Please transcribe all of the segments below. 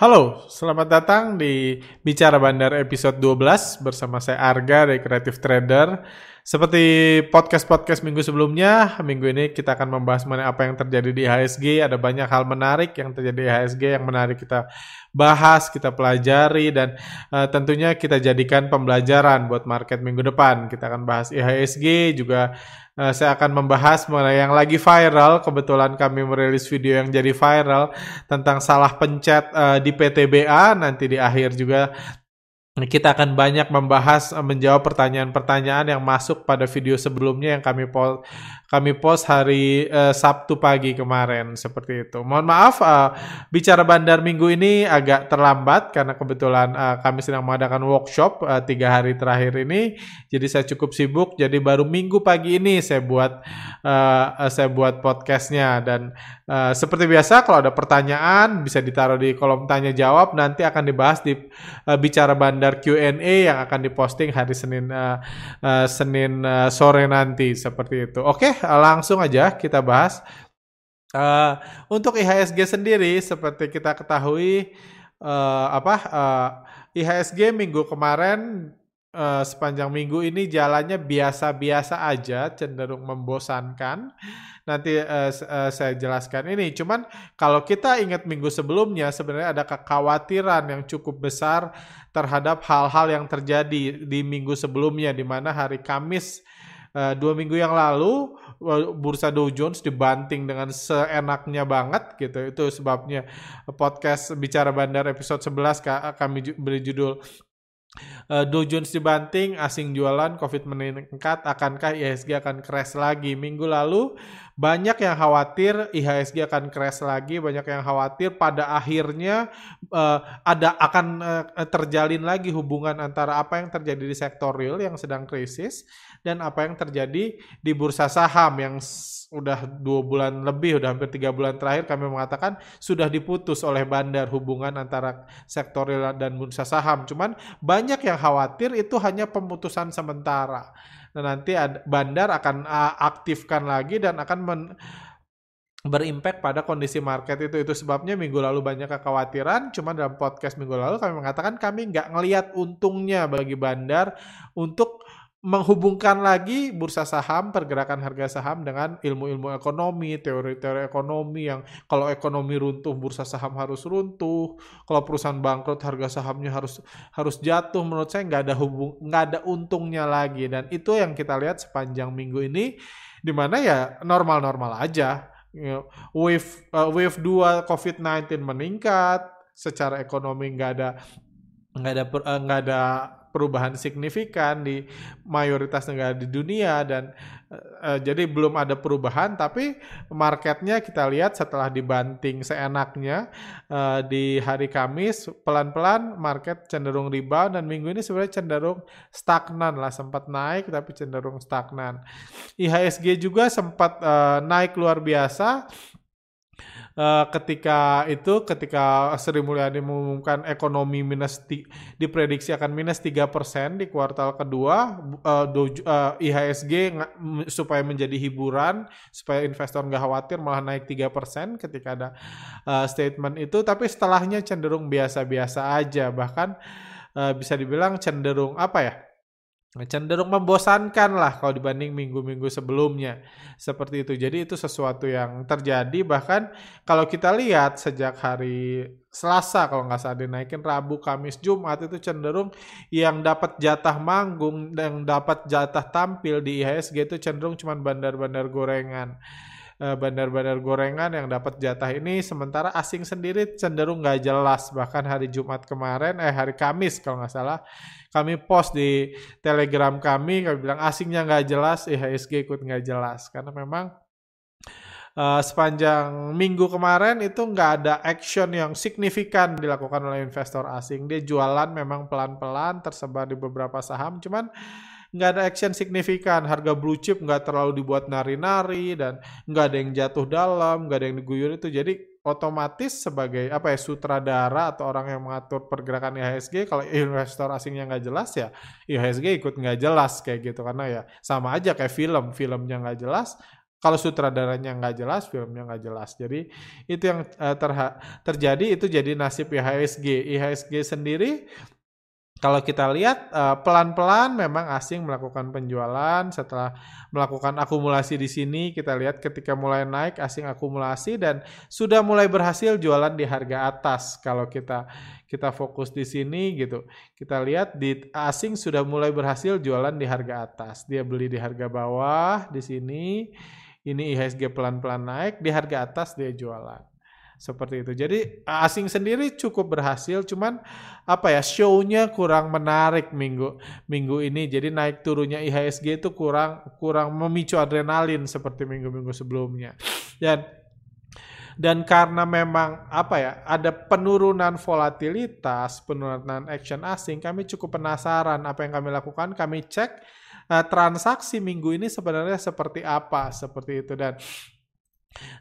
Halo, selamat datang di Bicara Bandar episode 12 bersama saya Arga dari Creative Trader. Seperti podcast-podcast minggu sebelumnya, minggu ini kita akan membahas mengenai apa yang terjadi di IHSG. Ada banyak hal menarik yang terjadi di IHSG yang menarik kita bahas, kita pelajari, dan uh, tentunya kita jadikan pembelajaran buat market minggu depan. Kita akan bahas IHSG, juga uh, saya akan membahas mengenai yang lagi viral. Kebetulan kami merilis video yang jadi viral tentang salah pencet uh, di PTBA. Nanti di akhir juga kita akan banyak membahas menjawab pertanyaan-pertanyaan yang masuk pada video sebelumnya yang kami kami post hari uh, Sabtu pagi kemarin seperti itu. Mohon maaf uh, bicara bandar minggu ini agak terlambat karena kebetulan uh, kami sedang mengadakan workshop uh, tiga hari terakhir ini, jadi saya cukup sibuk. Jadi baru minggu pagi ini saya buat uh, saya buat podcastnya dan uh, seperti biasa kalau ada pertanyaan bisa ditaruh di kolom tanya jawab nanti akan dibahas di uh, bicara bandar Q&A yang akan diposting hari Senin uh, uh, Senin uh, sore nanti seperti itu. Oke. Okay? Langsung aja kita bahas. Uh, untuk IHSG sendiri, seperti kita ketahui, uh, apa uh, IHSG minggu kemarin uh, sepanjang minggu ini jalannya biasa-biasa aja, cenderung membosankan. Nanti uh, uh, saya jelaskan ini. Cuman kalau kita ingat minggu sebelumnya, sebenarnya ada kekhawatiran yang cukup besar terhadap hal-hal yang terjadi di minggu sebelumnya, di mana hari Kamis uh, dua minggu yang lalu bursa Dow Jones dibanting dengan seenaknya banget gitu. Itu sebabnya podcast bicara bandar episode 11 kami beri judul uh, Dow Jones dibanting, asing jualan, Covid meningkat, akankah IHSG akan crash lagi? Minggu lalu banyak yang khawatir IHSG akan crash lagi, banyak yang khawatir pada akhirnya uh, ada akan uh, terjalin lagi hubungan antara apa yang terjadi di sektor real yang sedang krisis dan apa yang terjadi di bursa saham yang udah dua bulan lebih, udah hampir tiga bulan terakhir kami mengatakan sudah diputus oleh bandar hubungan antara sektor real dan bursa saham. Cuman banyak yang khawatir itu hanya pemutusan sementara. Nah, nanti bandar akan aktifkan lagi dan akan men, berimpact pada kondisi market itu itu sebabnya minggu lalu banyak kekhawatiran cuman dalam podcast minggu lalu kami mengatakan kami nggak ngelihat untungnya bagi bandar untuk menghubungkan lagi bursa saham, pergerakan harga saham dengan ilmu-ilmu ekonomi, teori-teori ekonomi yang kalau ekonomi runtuh bursa saham harus runtuh, kalau perusahaan bangkrut harga sahamnya harus harus jatuh. Menurut saya nggak ada hubung, nggak ada untungnya lagi dan itu yang kita lihat sepanjang minggu ini, di mana ya normal-normal aja. wave uh, wave 2 COVID-19 meningkat, secara ekonomi nggak ada nggak ada uh, nggak ada perubahan signifikan di mayoritas negara di dunia dan uh, jadi belum ada perubahan tapi marketnya kita lihat setelah dibanting seenaknya uh, di hari Kamis pelan-pelan market cenderung rebound dan minggu ini sebenarnya cenderung stagnan lah sempat naik tapi cenderung stagnan. IHSG juga sempat uh, naik luar biasa uh, ketika itu ketika Sri Mulyani mengumumkan ekonomi minus ti, diprediksi akan minus tiga persen di kuartal kedua uh, do, uh, IHSG supaya menjadi hiburan supaya investor nggak khawatir malah naik tiga persen ketika ada uh, statement itu. Tapi setelahnya cenderung biasa-biasa aja. Bahkan uh, bisa dibilang cenderung apa ya cenderung membosankan lah kalau dibanding minggu-minggu sebelumnya. Seperti itu. Jadi itu sesuatu yang terjadi. Bahkan kalau kita lihat sejak hari Selasa kalau nggak salah dinaikin Rabu Kamis Jumat itu cenderung yang dapat jatah manggung dan dapat jatah tampil di IHSG itu cenderung cuma bandar-bandar gorengan bandar-bandar gorengan yang dapat jatah ini sementara asing sendiri cenderung nggak jelas. Bahkan hari Jumat kemarin eh hari Kamis kalau nggak salah kami post di telegram kami kami bilang asingnya nggak jelas. IHSG ikut nggak jelas. Karena memang uh, sepanjang minggu kemarin itu nggak ada action yang signifikan dilakukan oleh investor asing. Dia jualan memang pelan-pelan tersebar di beberapa saham. Cuman nggak ada action signifikan harga blue chip nggak terlalu dibuat nari-nari dan nggak ada yang jatuh dalam nggak ada yang diguyur itu jadi otomatis sebagai apa ya sutradara atau orang yang mengatur pergerakan IHSG kalau investor asingnya nggak jelas ya IHSG ikut nggak jelas kayak gitu karena ya sama aja kayak film filmnya nggak jelas Kalau sutradaranya nggak jelas, filmnya nggak jelas. Jadi itu yang uh, terjadi itu jadi nasib IHSG. IHSG sendiri kalau kita lihat eh, pelan-pelan memang asing melakukan penjualan. Setelah melakukan akumulasi di sini kita lihat ketika mulai naik asing akumulasi dan sudah mulai berhasil jualan di harga atas. Kalau kita kita fokus di sini gitu kita lihat di asing sudah mulai berhasil jualan di harga atas. Dia beli di harga bawah di sini ini IHSG pelan-pelan naik di harga atas dia jualan seperti itu. Jadi asing sendiri cukup berhasil, cuman apa ya show-nya kurang menarik minggu minggu ini. Jadi naik turunnya IHSG itu kurang kurang memicu adrenalin seperti minggu-minggu sebelumnya. Dan dan karena memang apa ya ada penurunan volatilitas, penurunan action asing, kami cukup penasaran apa yang kami lakukan. Kami cek uh, transaksi minggu ini sebenarnya seperti apa, seperti itu dan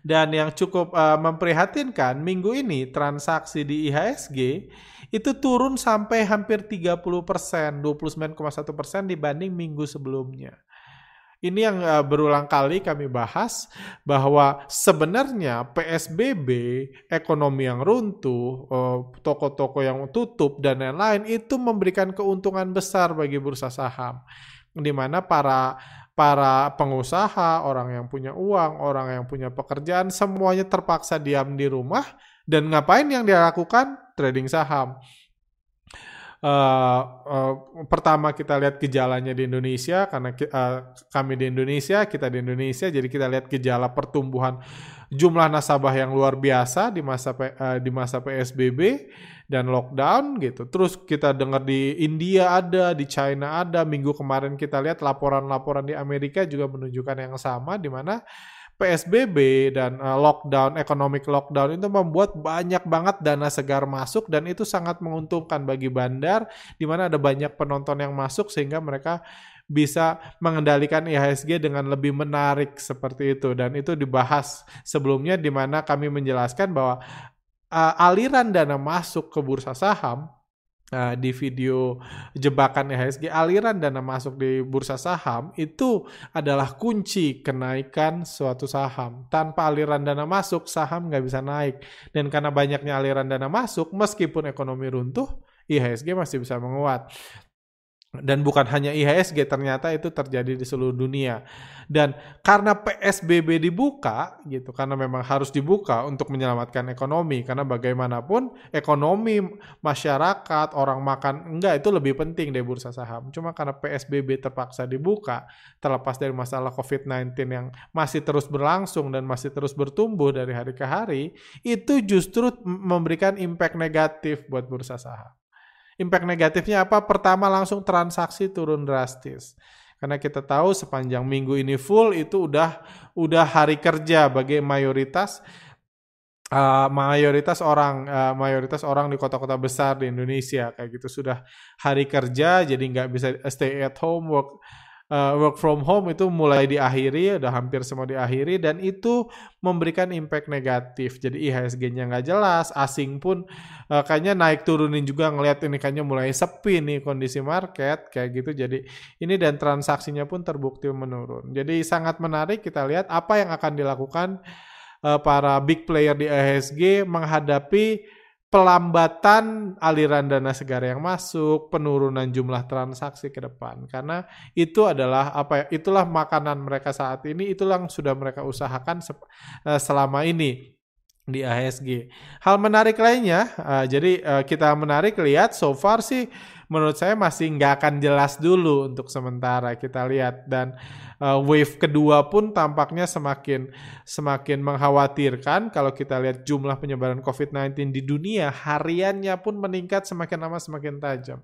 dan yang cukup uh, memprihatinkan, minggu ini transaksi di IHSG itu turun sampai hampir 30 persen, 29,1 persen dibanding minggu sebelumnya. Ini yang uh, berulang kali kami bahas bahwa sebenarnya PSBB, ekonomi yang runtuh, toko toko-toko yang tutup dan lain-lain itu memberikan keuntungan besar bagi bursa saham, di mana para para pengusaha, orang yang punya uang, orang yang punya pekerjaan, semuanya terpaksa diam di rumah dan ngapain yang dia lakukan? Trading saham. Uh, uh, pertama kita lihat gejalanya di Indonesia karena uh, kami di Indonesia, kita di Indonesia, jadi kita lihat gejala pertumbuhan jumlah nasabah yang luar biasa di masa uh, di masa PSBB dan lockdown gitu. Terus kita dengar di India ada, di China ada. Minggu kemarin kita lihat laporan-laporan di Amerika juga menunjukkan yang sama di mana PSBB dan uh, lockdown, economic lockdown itu membuat banyak banget dana segar masuk dan itu sangat menguntungkan bagi bandar di mana ada banyak penonton yang masuk sehingga mereka bisa mengendalikan IHSG dengan lebih menarik seperti itu dan itu dibahas sebelumnya di mana kami menjelaskan bahwa uh, aliran dana masuk ke bursa saham uh, di video jebakan IHSG, aliran dana masuk di bursa saham itu adalah kunci kenaikan suatu saham. Tanpa aliran dana masuk, saham nggak bisa naik. Dan karena banyaknya aliran dana masuk, meskipun ekonomi runtuh, IHSG masih bisa menguat dan bukan hanya IHSG ternyata itu terjadi di seluruh dunia. Dan karena PSBB dibuka gitu karena memang harus dibuka untuk menyelamatkan ekonomi karena bagaimanapun ekonomi masyarakat orang makan enggak itu lebih penting dari bursa saham. Cuma karena PSBB terpaksa dibuka terlepas dari masalah COVID-19 yang masih terus berlangsung dan masih terus bertumbuh dari hari ke hari itu justru memberikan impact negatif buat bursa saham Impact negatifnya apa? Pertama langsung transaksi turun drastis. Karena kita tahu sepanjang minggu ini full itu udah udah hari kerja bagi mayoritas uh, mayoritas orang uh, mayoritas orang di kota-kota besar di Indonesia kayak gitu sudah hari kerja jadi nggak bisa stay at home work uh, work from home itu mulai diakhiri, udah hampir semua diakhiri dan itu memberikan impact negatif. Jadi IHSG-nya nggak jelas, asing pun uh, kayaknya naik turunin juga ngelihat ini kayaknya mulai sepi nih kondisi market kayak gitu. Jadi ini dan transaksinya pun terbukti menurun. Jadi sangat menarik kita lihat apa yang akan dilakukan uh, para big player di IHSG menghadapi pelambatan aliran dana segar yang masuk, penurunan jumlah transaksi ke depan. Karena itu adalah apa ya? Itulah makanan mereka saat ini, itulah yang sudah mereka usahakan eh, selama ini di ASG. Hal menarik lainnya, uh, jadi uh, kita menarik lihat so far sih menurut saya masih nggak akan jelas dulu untuk sementara kita lihat dan uh, wave kedua pun tampaknya semakin semakin mengkhawatirkan kalau kita lihat jumlah penyebaran COVID-19 di dunia hariannya pun meningkat semakin lama semakin tajam.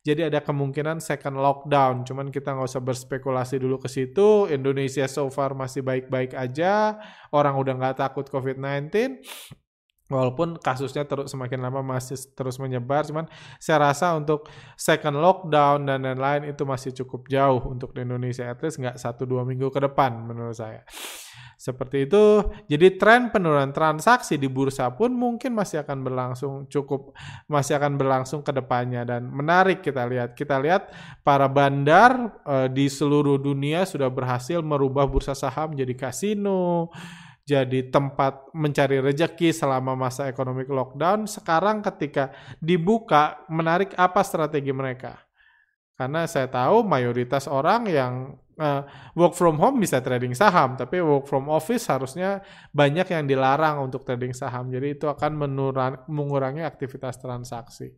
Jadi ada kemungkinan second lockdown. Cuman kita nggak usah berspekulasi dulu ke situ. Indonesia so far masih baik-baik aja. Orang udah nggak takut COVID-19 Walaupun kasusnya terus semakin lama masih terus menyebar, cuman saya rasa untuk second lockdown dan lain-lain itu masih cukup jauh untuk di Indonesia, at least nggak satu dua minggu ke depan menurut saya. Seperti itu, jadi tren penurunan transaksi di bursa pun mungkin masih akan berlangsung cukup, masih akan berlangsung ke depannya dan menarik kita lihat. Kita lihat para bandar uh, di seluruh dunia sudah berhasil merubah bursa saham jadi kasino, jadi tempat mencari rejeki selama masa ekonomi lockdown. Sekarang ketika dibuka, menarik apa strategi mereka? Karena saya tahu mayoritas orang yang uh, work from home bisa trading saham, tapi work from office harusnya banyak yang dilarang untuk trading saham. Jadi itu akan mengurangi aktivitas transaksi.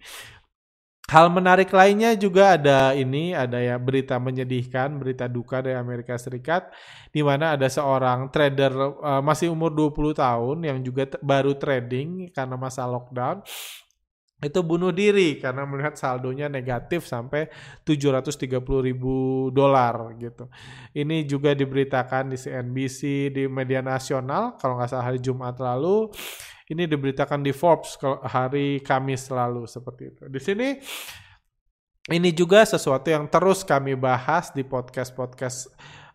Hal menarik lainnya juga ada ini, ada ya berita menyedihkan, berita duka dari Amerika Serikat, di mana ada seorang trader uh, masih umur 20 tahun yang juga baru trading karena masa lockdown, itu bunuh diri karena melihat saldonya negatif sampai 730 ribu dolar gitu. Ini juga diberitakan di CNBC, di media nasional, kalau nggak salah hari Jumat lalu, ini diberitakan di Forbes hari Kamis lalu seperti itu. Di sini ini juga sesuatu yang terus kami bahas di podcast-podcast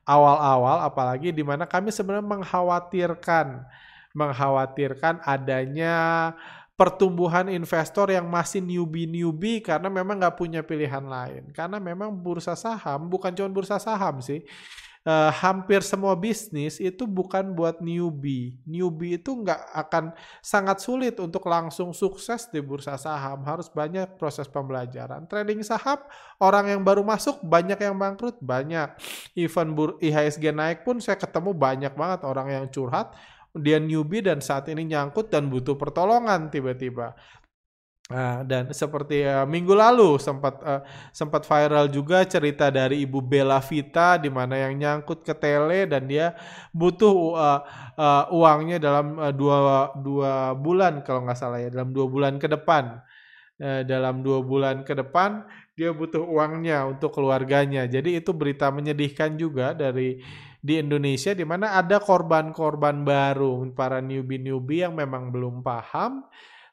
awal-awal apalagi di mana kami sebenarnya mengkhawatirkan mengkhawatirkan adanya pertumbuhan investor yang masih newbie-newbie karena memang nggak punya pilihan lain. Karena memang bursa saham bukan cuma bursa saham sih uh, hampir semua bisnis itu bukan buat newbie. Newbie itu nggak akan sangat sulit untuk langsung sukses di bursa saham. Harus banyak proses pembelajaran. Trading saham, orang yang baru masuk banyak yang bangkrut, banyak. Even IHSG naik pun saya ketemu banyak banget orang yang curhat. Dia newbie dan saat ini nyangkut dan butuh pertolongan tiba-tiba. Uh, dan seperti uh, minggu lalu sempat uh, sempat viral juga cerita dari Ibu Bella Vita di mana yang nyangkut ke tele dan dia butuh uh, uh, uangnya dalam uh, dua dua bulan kalau nggak salah ya dalam dua bulan ke depan. Uh, dalam dua bulan ke depan dia butuh uangnya untuk keluarganya. Jadi itu berita menyedihkan juga dari di Indonesia di mana ada korban-korban baru para newbie-newbie yang memang belum paham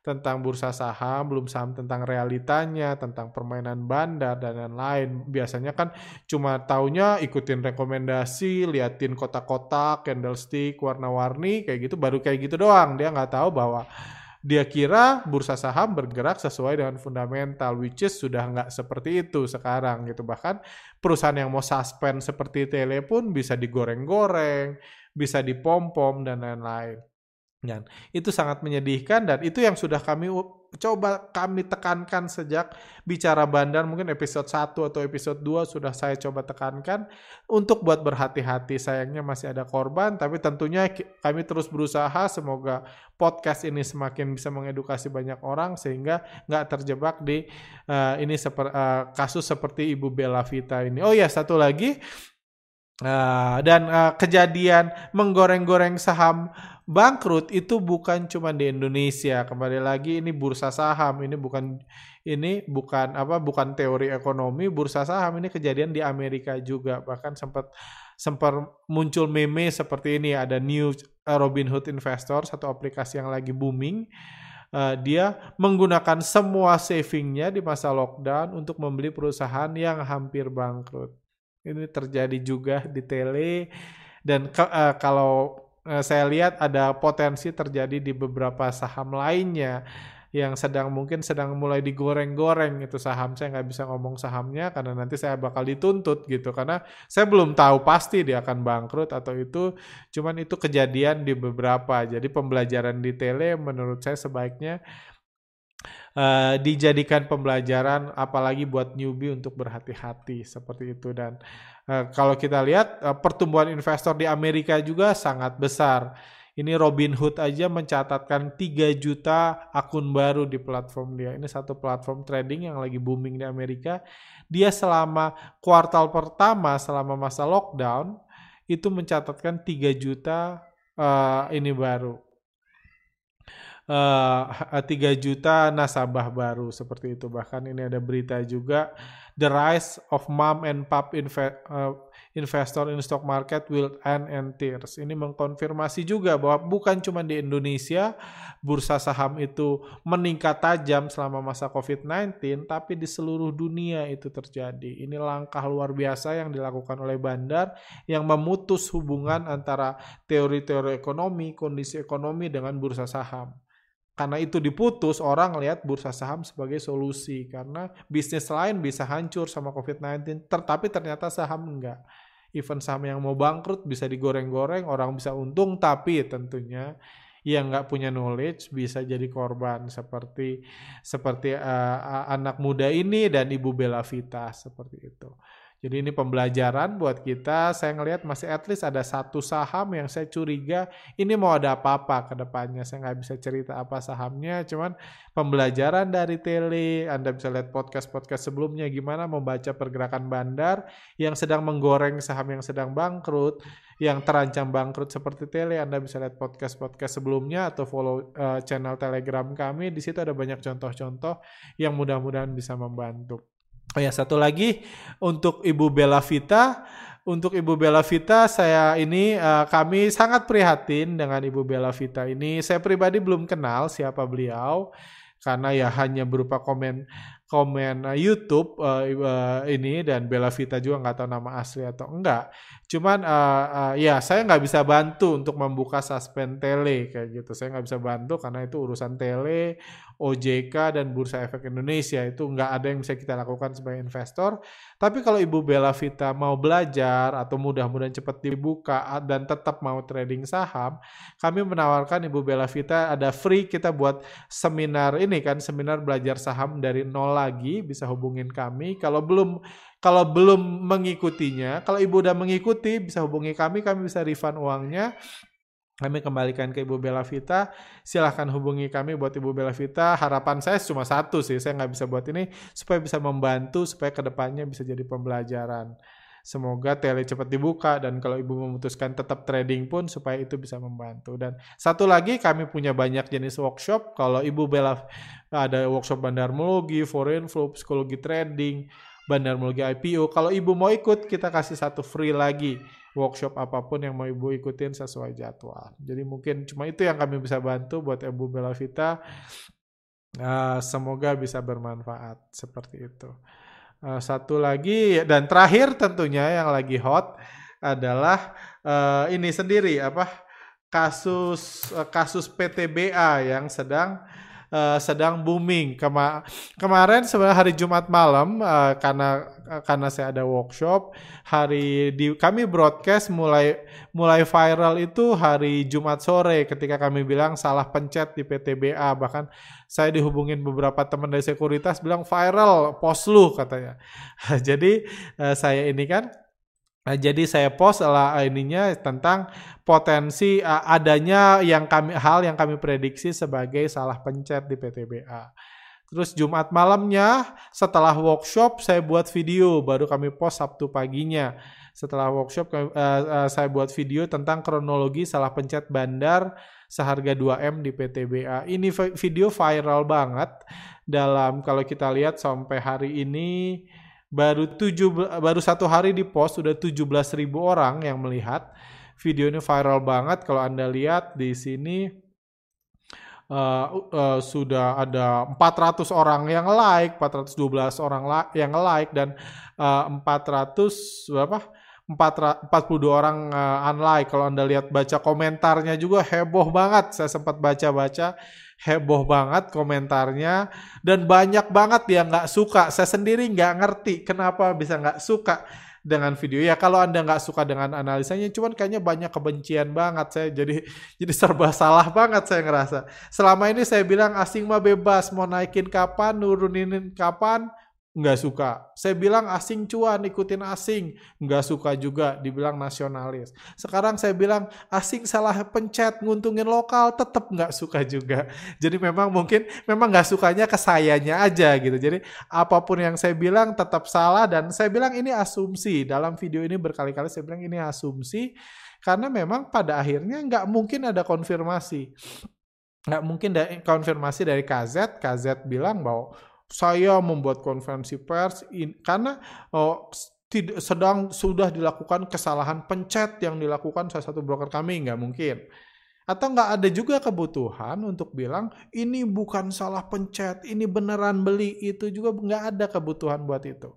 tentang bursa saham, belum saham tentang realitanya, tentang permainan bandar dan lain-lain. Biasanya kan cuma taunya ikutin rekomendasi, liatin kotak-kotak, candlestick, warna-warni, kayak gitu, baru kayak gitu doang. Dia nggak tahu bahwa dia kira bursa saham bergerak sesuai dengan fundamental, which is sudah nggak seperti itu sekarang gitu. Bahkan perusahaan yang mau suspend seperti tele pun bisa digoreng-goreng, bisa dipom-pom dan lain-lain. Dan itu sangat menyedihkan dan itu yang sudah kami coba kami tekankan sejak bicara bandar mungkin episode 1 atau episode 2 sudah saya coba tekankan untuk buat berhati-hati. Sayangnya masih ada korban tapi tentunya kami terus berusaha. Semoga podcast ini semakin bisa mengedukasi banyak orang sehingga nggak terjebak di uh, ini seper, uh, kasus seperti Ibu Bella Vita ini. Oh ya satu lagi. Uh, dan uh, kejadian menggoreng-goreng saham bangkrut itu bukan cuma di Indonesia. Kembali lagi ini bursa saham, ini bukan ini bukan apa bukan teori ekonomi, bursa saham ini kejadian di Amerika juga. Bahkan sempat sempat muncul meme seperti ini ada new eh, Robinhood Investor satu aplikasi yang lagi booming. Uh, dia menggunakan semua savingnya di masa lockdown untuk membeli perusahaan yang hampir bangkrut. Ini terjadi juga di tele dan ke, uh, kalau Eh, saya lihat ada potensi terjadi di beberapa saham lainnya yang sedang mungkin sedang mulai digoreng-goreng itu saham. Saya nggak bisa ngomong sahamnya karena nanti saya bakal dituntut gitu. Karena saya belum tahu pasti dia akan bangkrut atau itu cuman itu kejadian di beberapa. Jadi pembelajaran di tele menurut saya sebaiknya uh, dijadikan pembelajaran apalagi buat newbie untuk berhati-hati seperti itu dan uh, kalau kita lihat uh, pertumbuhan investor di Amerika juga sangat besar. Ini Robinhood aja mencatatkan 3 juta akun baru di platform dia. Ini satu platform trading yang lagi booming di Amerika. Dia selama kuartal pertama selama masa lockdown itu mencatatkan 3 juta uh, ini baru eh, 3 juta nasabah baru seperti itu. Bahkan ini ada berita juga the rise of mom and pop inve- uh, investor in stock market will end and tears. Ini mengkonfirmasi juga bahwa bukan cuma di Indonesia bursa saham itu meningkat tajam selama masa COVID-19, tapi di seluruh dunia itu terjadi. Ini langkah luar biasa yang dilakukan oleh bandar yang memutus hubungan antara teori-teori ekonomi, kondisi ekonomi dengan bursa saham karena itu diputus, orang lihat bursa saham sebagai solusi karena bisnis lain bisa hancur sama COVID-19, tetapi ternyata saham enggak. Event saham yang mau bangkrut bisa digoreng-goreng, orang bisa untung, tapi tentunya yang nggak punya knowledge bisa jadi korban seperti seperti uh, anak muda ini dan Ibu Bella Vita seperti itu. Jadi ini pembelajaran buat kita. Saya ngelihat masih at least ada satu saham yang saya curiga ini mau ada apa-apa ke depannya. Saya nggak bisa cerita apa sahamnya, cuman pembelajaran dari tele. Anda bisa lihat podcast-podcast sebelumnya gimana membaca pergerakan bandar yang sedang menggoreng saham yang sedang bangkrut, yang terancam bangkrut seperti tele. Anda bisa lihat podcast-podcast sebelumnya atau follow uh, channel Telegram kami. Di situ ada banyak contoh-contoh yang mudah-mudahan bisa membantu. Oh ya, satu lagi untuk Ibu Bella Vita. Untuk Ibu Bella Vita, saya ini uh, kami sangat prihatin dengan Ibu Bella Vita ini. Saya pribadi belum kenal siapa beliau karena ya hanya berupa komen komen uh, YouTube uh, uh, ini dan Bella Vita juga nggak tahu nama asli atau enggak. Cuman uh, uh, ya saya nggak bisa bantu untuk membuka suspend tele kayak gitu. Saya nggak bisa bantu karena itu urusan tele, OJK dan Bursa Efek Indonesia itu nggak ada yang bisa kita lakukan sebagai investor. Tapi kalau Ibu Bella Vita mau belajar atau mudah-mudahan cepat dibuka dan tetap mau trading saham, kami menawarkan Ibu Bella Vita ada free kita buat seminar ini kan seminar belajar saham dari nol lagi bisa hubungin kami. Kalau belum kalau belum mengikutinya, kalau Ibu udah mengikuti bisa hubungi kami, kami bisa refund uangnya kami kembalikan ke Ibu Bella Vita. Silahkan hubungi kami buat Ibu Bella Vita. Harapan saya cuma satu sih, saya nggak bisa buat ini supaya bisa membantu supaya ke depannya bisa jadi pembelajaran. Semoga tele cepat dibuka dan kalau ibu memutuskan tetap trading pun supaya itu bisa membantu. Dan satu lagi kami punya banyak jenis workshop. Kalau ibu Bella ada workshop bandarmologi, foreign flow, psikologi trading, bandarmologi IPO. Kalau ibu mau ikut kita kasih satu free lagi workshop apa pun yang mau Ibu ikutin sesuai jadwal. Jadi mungkin cuma itu yang kami bisa bantu buat Ibu Bella Vita. Uh, semoga bisa bermanfaat seperti itu. Uh, satu lagi dan terakhir tentunya yang lagi hot adalah uh, ini sendiri apa kasus uh, kasus PTBA yang sedang uh, sedang booming. Kema kemarin sebenarnya hari Jumat malam uh, karena karena saya ada workshop hari di kami broadcast mulai mulai viral itu hari Jumat sore ketika kami bilang salah pencet di PTBA bahkan saya dihubungin beberapa teman dari sekuritas bilang viral post lu katanya. Jadi uh, saya ini kan Nah, jadi saya post lah ininya tentang potensi uh, adanya yang kami hal yang kami prediksi sebagai salah pencet di PTBA. Terus Jumat malamnya setelah workshop saya buat video baru kami post Sabtu paginya. Setelah workshop uh, uh, saya buat video tentang kronologi salah pencet bandar seharga 2M di PTBA. Ini video viral banget dalam kalau kita lihat sampai hari ini baru tujuh baru satu hari di post sudah 17 ribu orang yang melihat. Video ini viral banget. Kalau anda lihat di sini uh, uh, sudah ada 400 orang yang like 412 orang yang like dan uh, 400 berapa? 4, 42 orang uh, unlike. Kalau anda lihat baca komentarnya juga heboh banget. Saya sempat baca-baca heboh banget komentarnya. Dan banyak banget yang nggak suka. Saya sendiri nggak ngerti kenapa bisa nggak suka dengan video. Ya kalau anda nggak suka dengan analisanya cuman kayaknya banyak kebencian banget. Saya jadi jadi serba salah banget saya ngerasa. Selama ini saya bilang asing mah bebas. Mau naikin kapan nurunin kapan nggak suka. Saya bilang asing cuan, ikutin asing. Nggak suka juga, dibilang nasionalis. Sekarang saya bilang asing salah pencet, nguntungin lokal, tetap nggak suka juga. Jadi memang mungkin, memang nggak sukanya ke sayanya aja gitu. Jadi apa pun yang saya bilang tetap salah dan saya bilang ini asumsi. Dalam video ini berkali-kali saya bilang ini asumsi. Karena memang pada akhirnya nggak mungkin ada konfirmasi. Nggak mungkin ada konfirmasi dari KZ. KZ bilang bahwa saya membuat konferensi pers in, karena oh, tidak sedang sudah dilakukan kesalahan pencet yang dilakukan salah satu broker kami nggak mungkin. Atau nggak ada juga kebutuhan untuk bilang ini bukan salah pencet ini beneran beli. Itu juga nggak ada kebutuhan buat itu.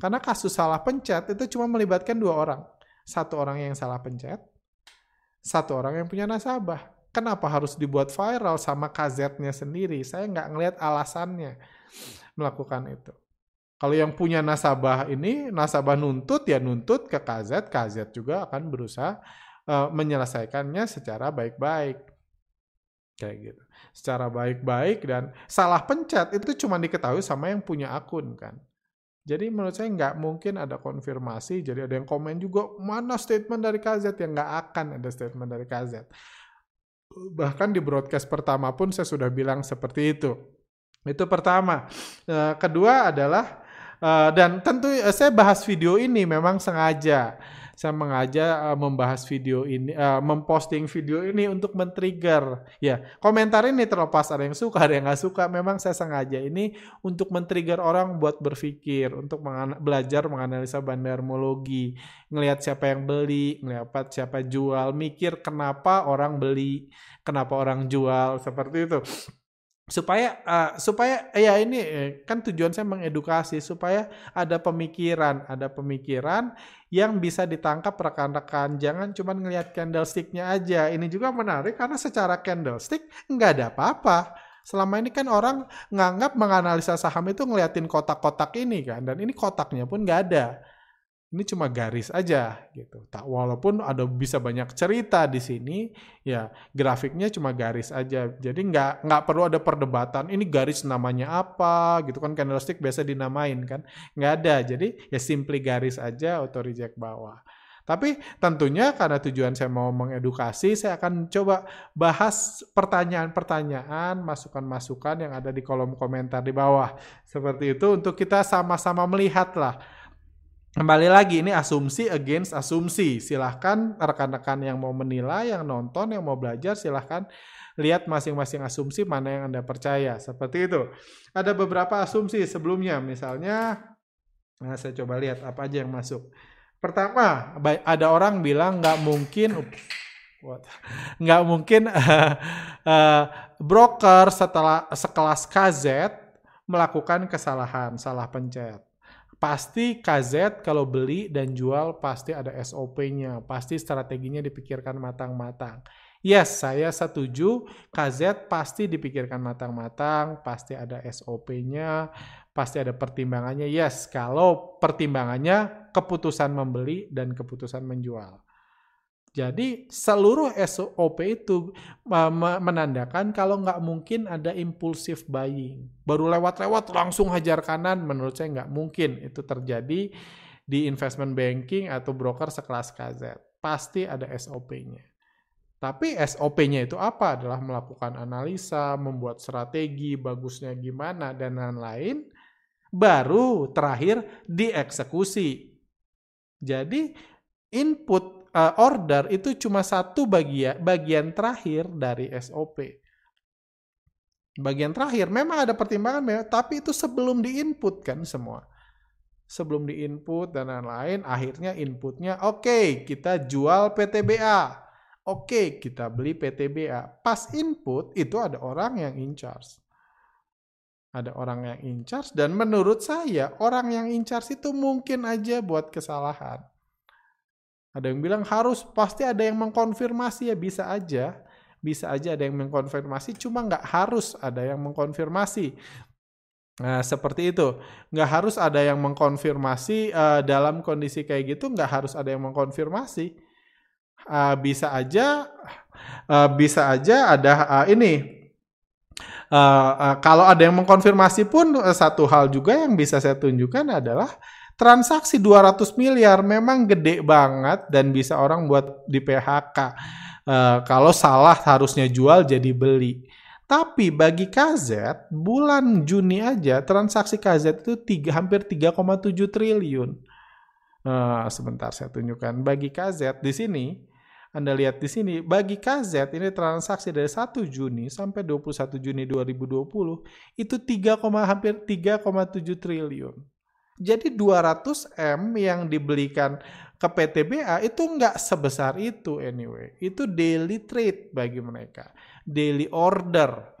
Karena kasus salah pencet itu cuma melibatkan dua orang. Satu orang yang salah pencet satu orang yang punya nasabah. Kenapa harus dibuat viral sama KZ-nya sendiri? Saya nggak ngelihat alasannya melakukan itu kalau yang punya nasabah ini, nasabah nuntut ya nuntut ke KZ, KZ juga akan berusaha uh, menyelesaikannya secara baik-baik. Kayak gitu. Secara baik-baik dan salah pencet itu cuma diketahui sama yang punya akun kan. Jadi menurut saya nggak mungkin ada konfirmasi, jadi ada yang komen juga, mana statement dari KZ? yang nggak akan ada statement dari KZ. Bahkan di broadcast pertama pun saya sudah bilang seperti itu. Itu pertama. Uh, kedua adalah Uh, dan tentu uh, saya bahas video ini memang sengaja. Saya mengaja membahas video ini, memposting video ini untuk men-trigger. Ya, komentar ini terlepas ada yang suka, ada yang nggak suka. Memang saya sengaja ini untuk men-trigger orang buat berpikir, untuk belajar menganalisa bandarmologi, ngelihat siapa yang beli, ngelihat siapa jual, mikir kenapa orang beli, kenapa orang jual, seperti itu supaya uh, supaya ya ini eh, kan tujuan saya mengedukasi supaya ada pemikiran ada pemikiran yang bisa ditangkap rekan-rekan. Jangan cuma ngelihat candlesticknya aja. Ini juga menarik karena secara candlestick nggak ada apa-apa. Selama ini kan orang nganggap menganalisa saham itu ngeliatin kotak-kotak ini kan dan ini kotaknya pun nggak ada ini cuma garis aja gitu. Tak walaupun ada bisa banyak cerita di sini, ya grafiknya cuma garis aja. Jadi nggak nggak perlu ada perdebatan. Ini garis namanya apa gitu kan candlestick biasa dinamain kan. Nggak ada. Jadi ya simply garis aja auto reject bawah. Tapi tentunya karena tujuan saya mau mengedukasi, saya akan coba bahas pertanyaan-pertanyaan, masukan-masukan yang ada di kolom komentar di bawah. Seperti itu untuk kita sama-sama melihat lah Kembali lagi ini asumsi against asumsi. Silahkan rekan-rekan yang mau menilai, yang nonton, yang mau belajar, silahkan lihat masing-masing asumsi mana yang Anda percaya. Seperti itu. Ada beberapa asumsi sebelumnya, misalnya, nah saya coba lihat apa aja yang masuk. Pertama, ada orang bilang nggak mungkin, nggak mungkin uh, uh, broker setelah sekelas KZ melakukan kesalahan, salah pencet pasti KZ kalau beli dan jual pasti ada SOP-nya, pasti strateginya dipikirkan matang-matang. Yes, saya setuju. KZ pasti dipikirkan matang-matang, pasti ada SOP-nya, pasti ada pertimbangannya. Yes, kalau pertimbangannya keputusan membeli dan keputusan menjual. Jadi seluruh SOP itu menandakan kalau nggak mungkin ada impulsif buying. Baru lewat-lewat langsung hajar kanan, menurut saya nggak mungkin itu terjadi di investment banking atau broker sekelas KZ. Pasti ada SOP-nya. Tapi SOP-nya itu apa? Adalah melakukan analisa, membuat strategi, bagusnya gimana, dan lain-lain. Baru terakhir dieksekusi. Jadi input uh, order itu cuma satu bagian bagian terakhir dari SOP. Bagian terakhir memang ada pertimbangan, tapi itu sebelum diinput kan semua. Sebelum diinput dan lain-lain, akhirnya inputnya oke okay, kita jual PTBA. Oke, okay, kita beli PTBA. Pas input itu ada orang yang in charge. Ada orang yang in charge dan menurut saya orang yang in charge itu mungkin aja buat kesalahan ada yang bilang harus pasti ada yang mengkonfirmasi ya bisa aja. Bisa aja ada yang mengkonfirmasi, cuma nggak harus ada yang mengkonfirmasi. Nah, seperti itu. Nggak harus ada yang mengkonfirmasi uh, dalam kondisi kayak gitu, nggak harus ada yang mengkonfirmasi. Uh, bisa aja, uh, bisa aja ada uh, ini. Uh, uh, kalau ada yang mengkonfirmasi pun uh, satu hal juga yang bisa saya tunjukkan adalah transaksi 200 miliar memang gede banget dan bisa orang buat di PHK. Uh, eh, kalau salah harusnya jual jadi beli. Tapi bagi KZ, bulan Juni aja transaksi KZ itu tiga, hampir 3,7 triliun. Uh, sebentar saya tunjukkan. Bagi KZ di sini Anda lihat di sini, bagi KZ ini transaksi dari 1 Juni sampai 21 Juni 2020 itu 3, hampir 3,7 triliun. Jadi 200 M yang dibelikan ke PTBA itu nggak sebesar itu anyway. Itu daily trade bagi mereka. Daily order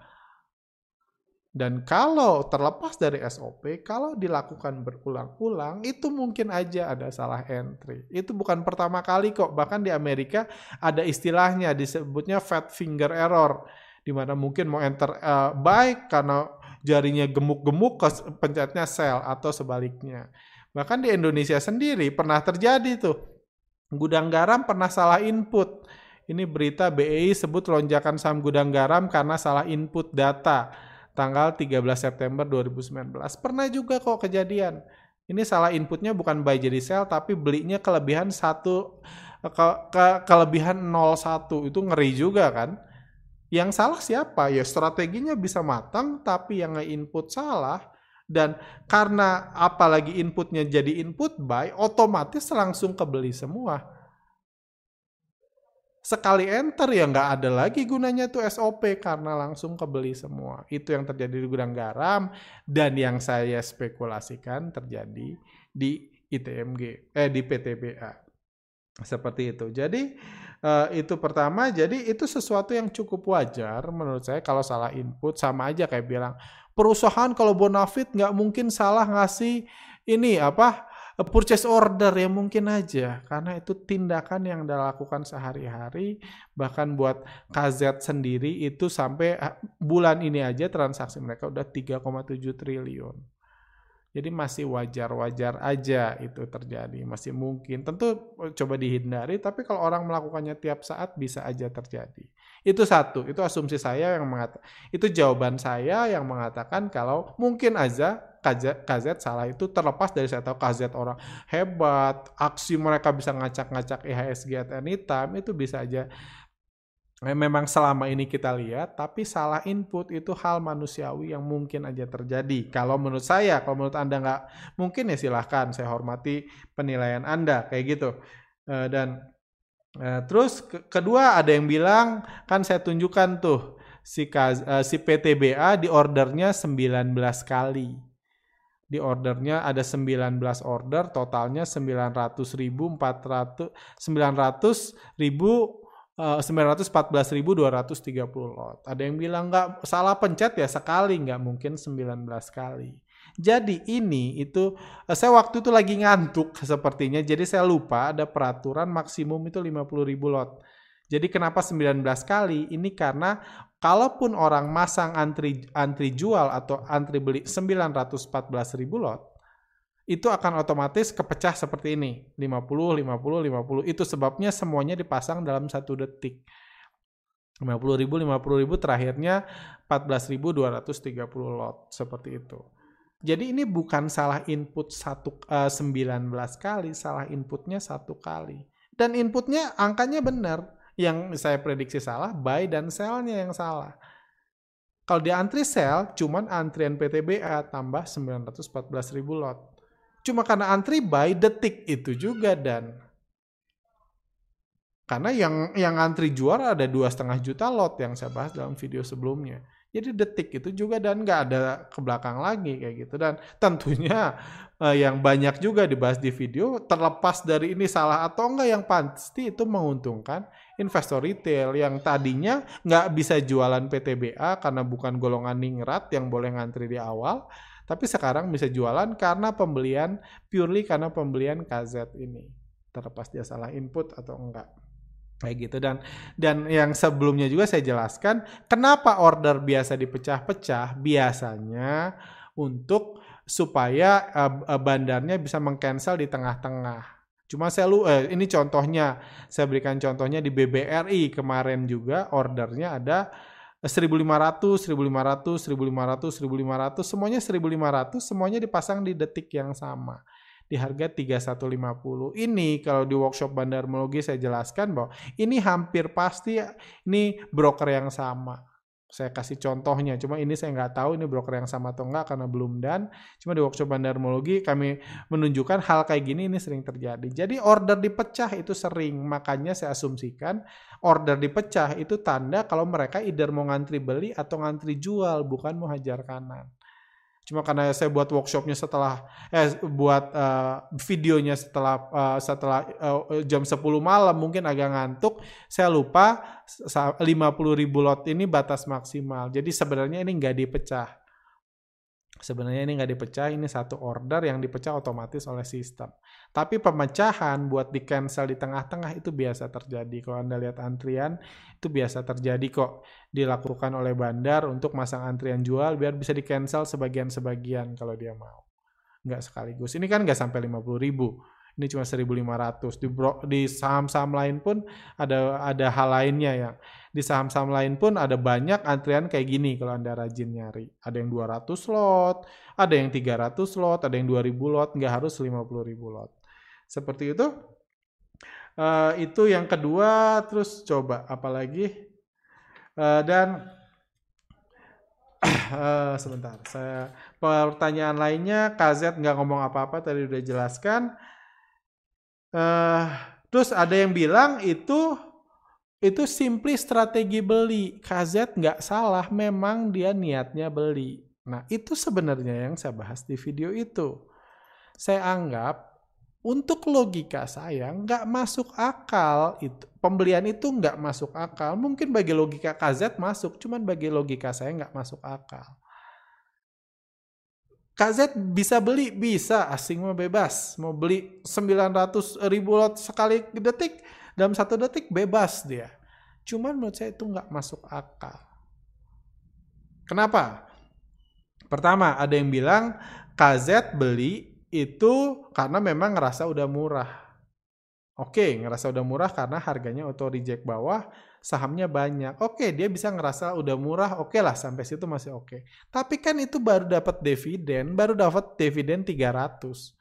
dan kalau terlepas dari SOP, kalau dilakukan berulang-ulang, itu mungkin aja ada salah entry. Itu bukan pertama kali kok. Bahkan di Amerika ada istilahnya disebutnya fat finger error. di mana mungkin mau enter uh, buy karena jarinya gemuk-gemuk pencetnya sell atau sebaliknya. Bahkan di Indonesia sendiri pernah terjadi tuh. Gudang garam pernah salah input. Ini berita BEI sebut lonjakan saham gudang garam karena salah input data tanggal 13 September 2019. Pernah juga kok kejadian. Ini salah inputnya bukan buy jadi sell tapi belinya kelebihan satu ke, ke kelebihan 01 itu ngeri juga kan. Yang salah siapa? Ya strateginya bisa matang tapi yang nge-input salah dan karena apalagi inputnya jadi input buy otomatis langsung kebeli semua sekali enter ya nggak ada lagi gunanya tuh SOP karena langsung kebeli semua. Itu yang terjadi di gudang garam dan yang saya spekulasikan terjadi di ITMG eh di PTBA. Seperti itu. Jadi uh, itu pertama, jadi itu sesuatu yang cukup wajar menurut saya kalau salah input sama aja kayak bilang perusahaan kalau bonafit nggak mungkin salah ngasih ini apa purchase order ya mungkin aja karena itu tindakan yang dilakukan sehari-hari bahkan buat KZ sendiri itu sampai ah, bulan ini aja transaksi mereka udah 3,7 triliun. Jadi masih wajar-wajar aja itu terjadi, masih mungkin. Tentu eh, coba dihindari, tapi kalau orang melakukannya tiap saat bisa aja terjadi. Itu satu, itu asumsi saya yang mengatakan, itu jawaban saya yang mengatakan kalau mungkin aja KZ, KZ salah itu terlepas dari saya tahu KZ orang hebat, aksi mereka bisa ngacak-ngacak IHSG at any itu bisa aja memang selama ini kita lihat, tapi salah input itu hal manusiawi yang mungkin aja terjadi. Kalau menurut saya, kalau menurut Anda nggak mungkin ya silahkan, saya hormati penilaian Anda, kayak gitu. Eh, dan eh, terus kedua ada yang bilang, kan saya tunjukkan tuh, si, si PTBA di ordernya 19 kali. Di ordernya ada 19 order, totalnya 900 ribu, 400, 900 ribu uh, 914.230 lot. Ada yang bilang nggak salah pencet ya sekali, nggak mungkin 19 kali. Jadi ini itu uh, saya waktu itu lagi ngantuk sepertinya, jadi saya lupa ada peraturan maksimum itu 50.000 lot. Jadi kenapa 19 kali? Ini karena kalaupun orang masang antri antri jual atau antri beli 914.000 lot, itu akan otomatis kepecah seperti ini. 50, 50, 50. Itu sebabnya semuanya dipasang dalam satu detik. 50 ribu, 50 ribu, terakhirnya 14.230 lot. Seperti itu. Jadi ini bukan salah input satu, uh, eh, 19 kali, salah inputnya satu kali. Dan inputnya angkanya benar. Yang saya prediksi salah, buy dan sell-nya yang salah. Kalau di antri sell, cuman antrian PTBA tambah 914 ribu lot. Cuma karena antri by detik itu juga dan karena yang yang antri juara ada dua setengah juta lot yang saya bahas dalam video sebelumnya. Jadi detik itu juga dan nggak ada ke belakang lagi kayak gitu dan tentunya eh, yang banyak juga dibahas di video terlepas dari ini salah atau enggak yang pasti itu menguntungkan investor retail yang tadinya nggak bisa jualan PTBA karena bukan golongan ningrat yang boleh ngantri di awal tapi sekarang bisa jualan karena pembelian purely karena pembelian KZ ini. Terlepas dia salah input atau enggak. Kayak gitu dan dan yang sebelumnya juga saya jelaskan kenapa order biasa dipecah-pecah biasanya untuk supaya uh, bandarnya bisa mengcancel di tengah-tengah. Cuma saya lu eh, ini contohnya saya berikan contohnya di BBRI kemarin juga ordernya ada 1500, 1500, 1500, 1500, semuanya 1500, semuanya dipasang di detik yang sama di harga 3150. Ini kalau di workshop bandarmologi saya jelaskan bahwa ini hampir pasti ini broker yang sama. Saya kasih contohnya, cuma ini saya nggak tahu ini broker yang sama atau nggak karena belum dan. Cuma di workshop bandarmologi kami menunjukkan hal kayak gini ini sering terjadi. Jadi order dipecah itu sering, makanya saya asumsikan order dipecah itu tanda kalau mereka either mau ngantri beli atau ngantri jual, bukan mau hajar kanan. Cuma karena saya buat workshopnya setelah eh buat uh, videonya setelah uh, setelah uh, jam 10 malam mungkin agak ngantuk, saya lupa 50 ribu lot ini batas maksimal. Jadi sebenarnya ini nggak dipecah. Sebenarnya ini nggak dipecah, ini satu order yang dipecah otomatis oleh sistem. Tapi pemecahan buat di cancel di tengah-tengah itu biasa terjadi. Kalau Anda lihat antrian, itu biasa terjadi kok. Dilakukan oleh bandar untuk masang antrian jual biar bisa di cancel sebagian-sebagian kalau dia mau. Nggak sekaligus. Ini kan nggak sampai 50 ribu ini cuma 1.500 di di saham-saham lain pun ada ada hal lainnya ya di saham-saham lain pun ada banyak antrian kayak gini kalau anda rajin nyari ada yang 200 lot ada yang 300 lot ada yang 2000 lot nggak harus 50.000 lot seperti itu uh, itu yang kedua terus coba apalagi uh, dan uh, sebentar saya pertanyaan lainnya KZ nggak ngomong apa-apa tadi udah jelaskan Uh, terus ada yang bilang itu itu simply strategi beli. KZ nggak salah, memang dia niatnya beli. Nah itu sebenarnya yang saya bahas di video itu. Saya anggap untuk logika saya nggak masuk akal itu pembelian itu nggak masuk akal. Mungkin bagi logika KZ masuk, cuman bagi logika saya nggak masuk akal. KZ bisa beli? Bisa, asing mau bebas. Mau beli 900 ribu lot sekali detik, dalam satu detik bebas dia. Cuman menurut saya itu nggak masuk akal. Kenapa? Pertama, ada yang bilang KZ beli itu karena memang ngerasa udah murah. Oke, ngerasa udah murah karena harganya auto reject bawah, sahamnya banyak. Oke, dia bisa ngerasa udah murah, oke lah sampai situ masih oke. Tapi kan itu baru dapat dividen, baru dapat dividen 300.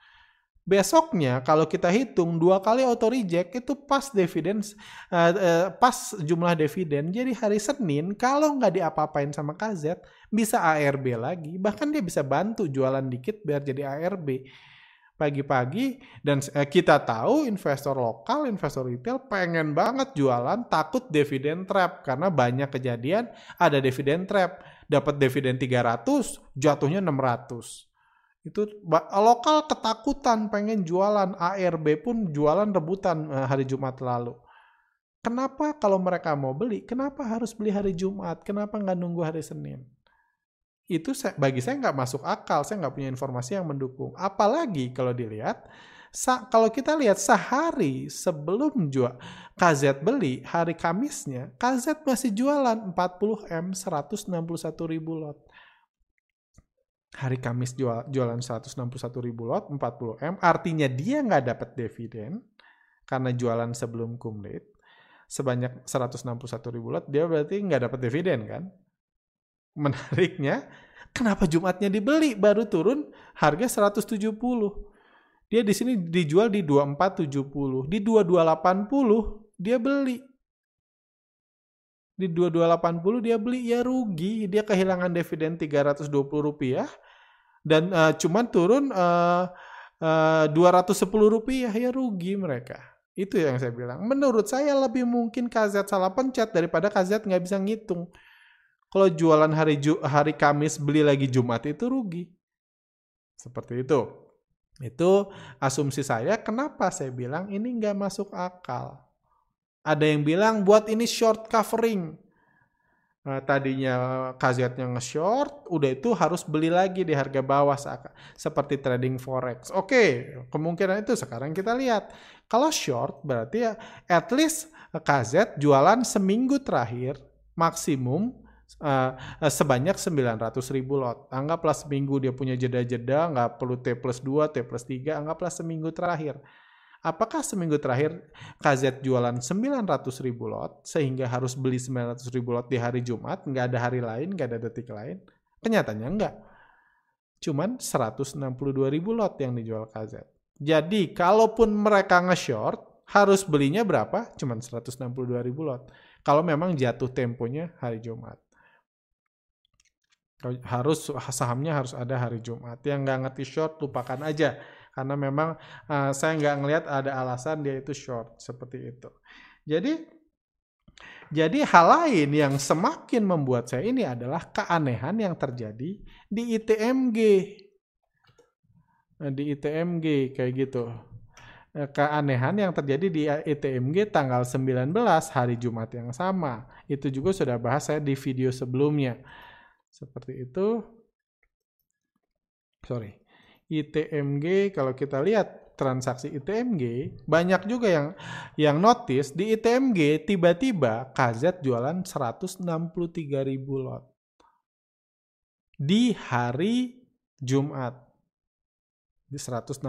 Besoknya kalau kita hitung dua kali auto reject itu pas dividen uh, uh, pas jumlah dividen. Jadi hari Senin kalau nggak diapa-apain sama KZ bisa ARB lagi. Bahkan dia bisa bantu jualan dikit biar jadi ARB pagi-pagi dan eh, kita tahu investor lokal, investor retail pengen banget jualan takut dividen trap karena banyak kejadian ada dividen trap dapat dividen 300 jatuhnya 600 itu lokal ketakutan pengen jualan. ARB pun jualan rebutan eh, hari Jumat lalu. Kenapa kalau mereka mau beli kenapa harus beli hari Jumat? Kenapa nggak nunggu hari Senin? Itu saya, bagi saya nggak masuk akal, saya nggak punya informasi yang mendukung. Apalagi kalau dilihat, sa, kalau kita lihat sehari sebelum jual KZ beli, hari Kamisnya, KZ masih jualan 40M 161 ribu lot. Hari Kamis jual, jualan 161 ribu lot, 40M, artinya dia nggak dapat dividen, karena jualan sebelum kumlit, sebanyak 161 ribu lot, dia berarti nggak dapat dividen kan? menariknya, kenapa Jumatnya dibeli baru turun harga 170. Dia di sini dijual di 2470, di 2280 dia beli. Di 2280 dia beli ya rugi, dia kehilangan dividen 320 rupiah dan uh, cuman turun uh, uh, 210 rupiah ya rugi mereka. Itu yang saya bilang. Menurut saya lebih mungkin KZ salah pencet daripada KZ nggak bisa ngitung. Kalau jualan hari Ju hari Kamis beli lagi Jumat itu rugi. Seperti itu. Itu asumsi saya. Kenapa saya bilang ini nggak masuk akal? Ada yang bilang buat ini short covering. Nah, tadinya KZ-nya nge-short, udah itu harus beli lagi di harga bawah seperti trading forex. Oke, kemungkinan itu sekarang kita lihat. Kalau short berarti ya at least KZ jualan seminggu terakhir maksimum uh, sebanyak 900 ribu lot. Anggaplah seminggu dia punya jeda-jeda, nggak perlu T plus 2, T plus 3, anggaplah seminggu terakhir. Apakah seminggu terakhir KZ jualan 900 ribu lot sehingga harus beli 900 ribu lot di hari Jumat, nggak ada hari lain, nggak ada detik lain? Kenyataannya enggak. Cuman 162 ribu lot yang dijual KZ. Jadi kalaupun mereka nge-short, harus belinya berapa? Cuman 162 ribu lot. Kalau memang jatuh temponya hari Jumat. harus sahamnya harus ada hari Jumat. Yang nggak ngerti short lupakan aja karena memang uh, saya nggak ngelihat ada alasan dia itu short seperti itu. Jadi jadi hal lain yang semakin membuat saya ini adalah keanehan yang terjadi di ITMG. Di ITMG kayak gitu. Eh, keanehan yang terjadi di ITMG tanggal 19 hari Jumat yang sama. Itu juga sudah bahas saya di video sebelumnya. Seperti itu. Sorry. ITMG kalau kita lihat transaksi ITMG banyak juga yang yang notice di ITMG tiba-tiba KZ jualan 163 ribu lot di hari Jumat di 163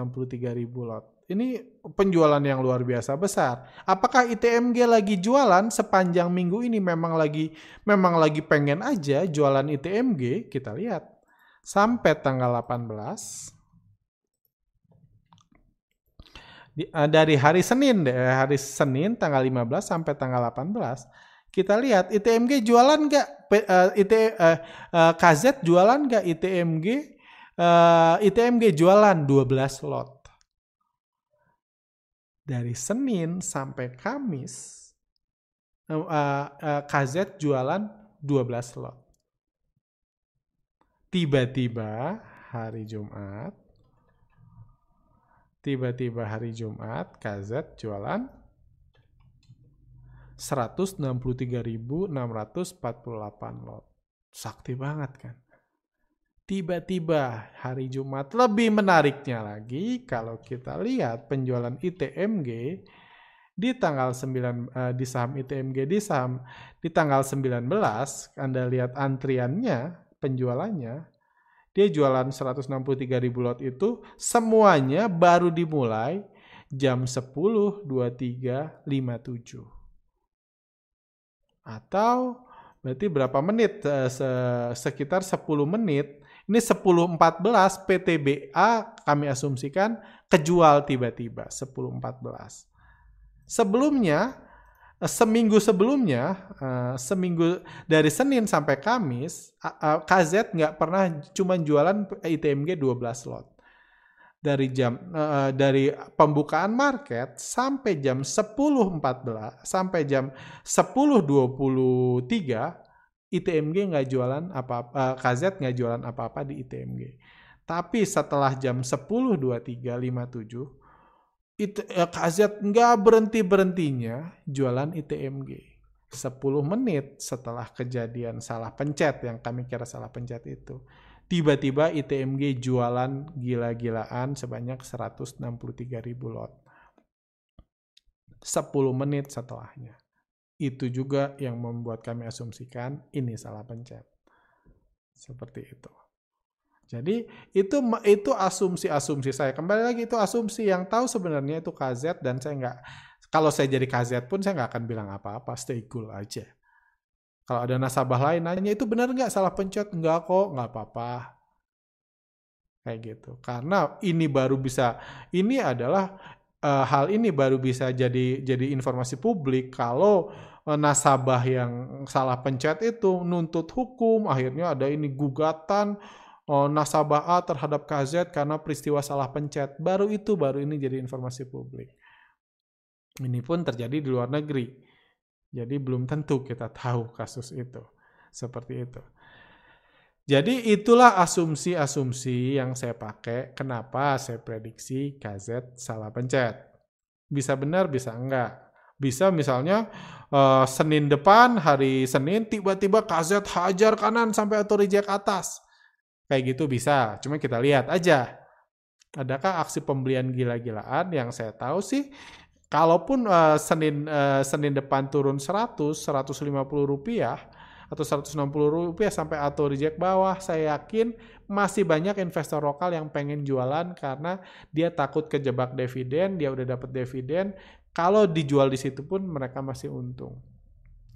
ribu lot ini penjualan yang luar biasa besar. Apakah ITMG lagi jualan sepanjang minggu ini memang lagi memang lagi pengen aja jualan ITMG? Kita lihat. Sampai tanggal 18 di, uh, dari hari Senin deh, hari Senin tanggal 15 sampai tanggal 18 kita lihat ITMG jualan nggak? Uh, IT uh, uh, KZ jualan nggak ITMG uh, ITMG jualan 12 lot. Dari Senin sampai Kamis uh, uh, KZ jualan 12 lot. Tiba-tiba hari Jumat tiba-tiba hari Jumat KZ jualan 163.648 lot. Sakti banget kan? tiba-tiba hari Jumat. Lebih menariknya lagi kalau kita lihat penjualan ITMG di tanggal 9 uh, eh, di saham ITMG di saham di tanggal 19 Anda lihat antriannya penjualannya dia jualan 163 ribu lot itu semuanya baru dimulai jam 10, 23, 57. Atau berarti berapa menit? Eh, sekitar 10 menit ini 10.14 PTBA kami asumsikan kejual tiba-tiba 10.14. Sebelumnya seminggu sebelumnya eh, seminggu dari Senin sampai Kamis KZ nggak pernah cuma jualan ITMG 12 lot dari jam uh, dari pembukaan market sampai jam 10.14 sampai jam 10.23 ITMG nggak jualan apa-apa, uh, eh, KZ nggak jualan apa-apa di ITMG. Tapi setelah jam 10.23.57, itu, uh, KZ nggak berhenti-berhentinya jualan ITMG. 10 menit setelah kejadian salah pencet yang kami kira salah pencet itu. Tiba-tiba ITMG jualan gila-gilaan sebanyak 163 ribu lot. 10 menit setelahnya itu juga yang membuat kami asumsikan ini salah pencet. Seperti itu. Jadi itu itu asumsi-asumsi saya. Kembali lagi itu asumsi yang tahu sebenarnya itu KZ dan saya nggak kalau saya jadi KZ pun saya nggak akan bilang apa-apa, stay cool aja. Kalau ada nasabah lain nanya itu benar nggak salah pencet? Nggak kok, nggak apa-apa. Kayak gitu. Karena ini baru bisa, ini adalah uh, hal ini baru bisa jadi jadi informasi publik kalau uh, nasabah yang salah pencet itu nuntut hukum akhirnya ada ini gugatan uh, nasabah A terhadap KZ karena peristiwa salah pencet baru itu baru ini jadi informasi publik ini pun terjadi di luar negeri jadi belum tentu kita tahu kasus itu seperti itu jadi itulah asumsi-asumsi yang saya pakai kenapa saya prediksi KZ salah pencet. Bisa benar, bisa enggak. Bisa misalnya uh, Senin depan, hari Senin tiba-tiba KZ hajar kanan sampai auto reject atas. Kayak gitu bisa, cuma kita lihat aja. Adakah aksi pembelian gila-gilaan yang saya tahu sih kalaupun uh, Senin uh, Senin depan turun 100 150 rupiah atau 160 rupiah sampai auto reject bawah, saya yakin masih banyak investor lokal yang pengen jualan karena dia takut kejebak dividen, dia udah dapat dividen, kalau dijual di situ pun mereka masih untung.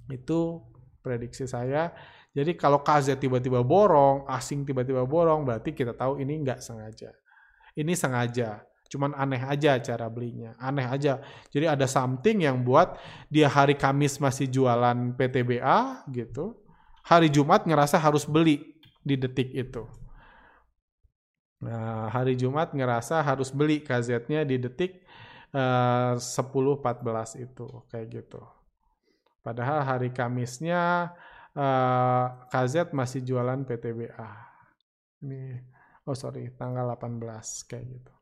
Itu prediksi saya. Jadi kalau KZ tiba-tiba borong, asing tiba-tiba borong, berarti kita tahu ini nggak sengaja. Ini sengaja cuman aneh aja cara belinya aneh aja jadi ada something yang buat dia hari Kamis masih jualan PTBA gitu hari Jumat ngerasa harus beli di detik itu. Nah, hari Jumat ngerasa harus beli KZ-nya di detik uh, 10.14 itu, kayak gitu. Padahal hari Kamisnya uh, KZ masih jualan PTBA. Ini, oh sorry, tanggal 18, kayak gitu.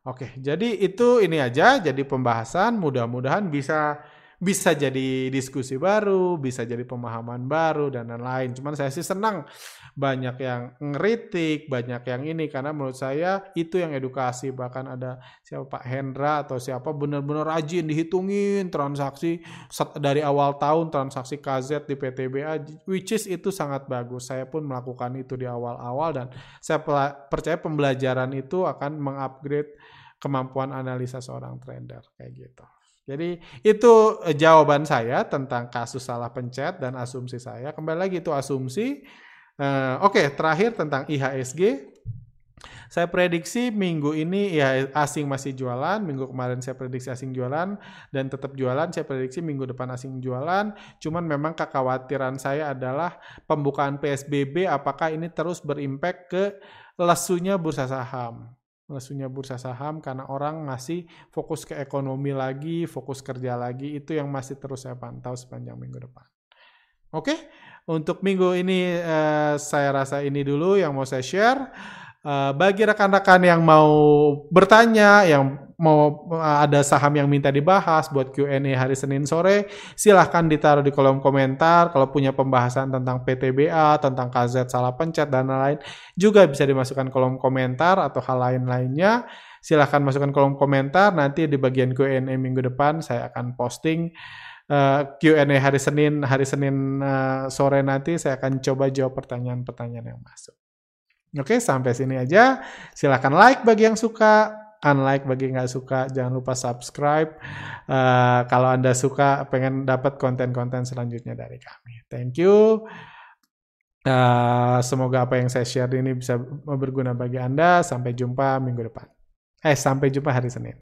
Oke, jadi itu ini aja, jadi pembahasan. Mudah-mudahan bisa bisa jadi diskusi baru, bisa jadi pemahaman baru dan lain-lain. Cuman saya sih senang banyak yang ngeritik, banyak yang ini karena menurut saya itu yang edukasi. Bahkan ada siapa Pak Hendra atau siapa benar-benar rajin dihitungin transaksi dari awal tahun transaksi KZ di PTBA which is itu sangat bagus. Saya pun melakukan itu di awal-awal dan saya percaya pembelajaran itu akan mengupgrade kemampuan analisa seorang trader kayak gitu. Jadi itu eh, jawaban saya tentang kasus salah pencet dan asumsi saya. Kembali lagi itu asumsi. Uh, Oke, okay, terakhir tentang IHSG. Saya prediksi minggu ini ya asing masih jualan, minggu kemarin saya prediksi asing jualan dan tetap jualan. Saya prediksi minggu depan asing jualan. Cuman memang kekhawatiran saya adalah pembukaan PSBB apakah ini terus berimpact ke lesunya bursa saham lesunya bursa saham karena orang masih fokus ke ekonomi lagi, fokus kerja lagi, itu yang masih terus saya pantau sepanjang minggu depan. Oke, untuk minggu ini uh, saya rasa ini dulu yang mau saya share. Uh, bagi rekan-rekan yang mau bertanya, yang mau uh, ada saham yang minta dibahas buat Q&A hari Senin sore, silahkan ditaruh di kolom komentar. Kalau punya pembahasan tentang PTBA, tentang KZ salah pencet dan lain-lain, juga bisa dimasukkan kolom komentar atau hal lain-lainnya. Silahkan masukkan kolom komentar. Nanti di bagian Q&A minggu depan saya akan posting uh, Q&A hari Senin, hari Senin uh, sore nanti saya akan coba jawab pertanyaan-pertanyaan yang masuk. Oke, sampai sini aja. Silahkan like bagi yang suka, unlike bagi nggak suka. Jangan lupa subscribe. Uh, kalau Anda suka, pengen dapat konten-konten selanjutnya dari kami. Thank you. Uh, semoga apa yang saya share ini bisa berguna bagi Anda. Sampai jumpa minggu depan. Eh, sampai jumpa hari Senin.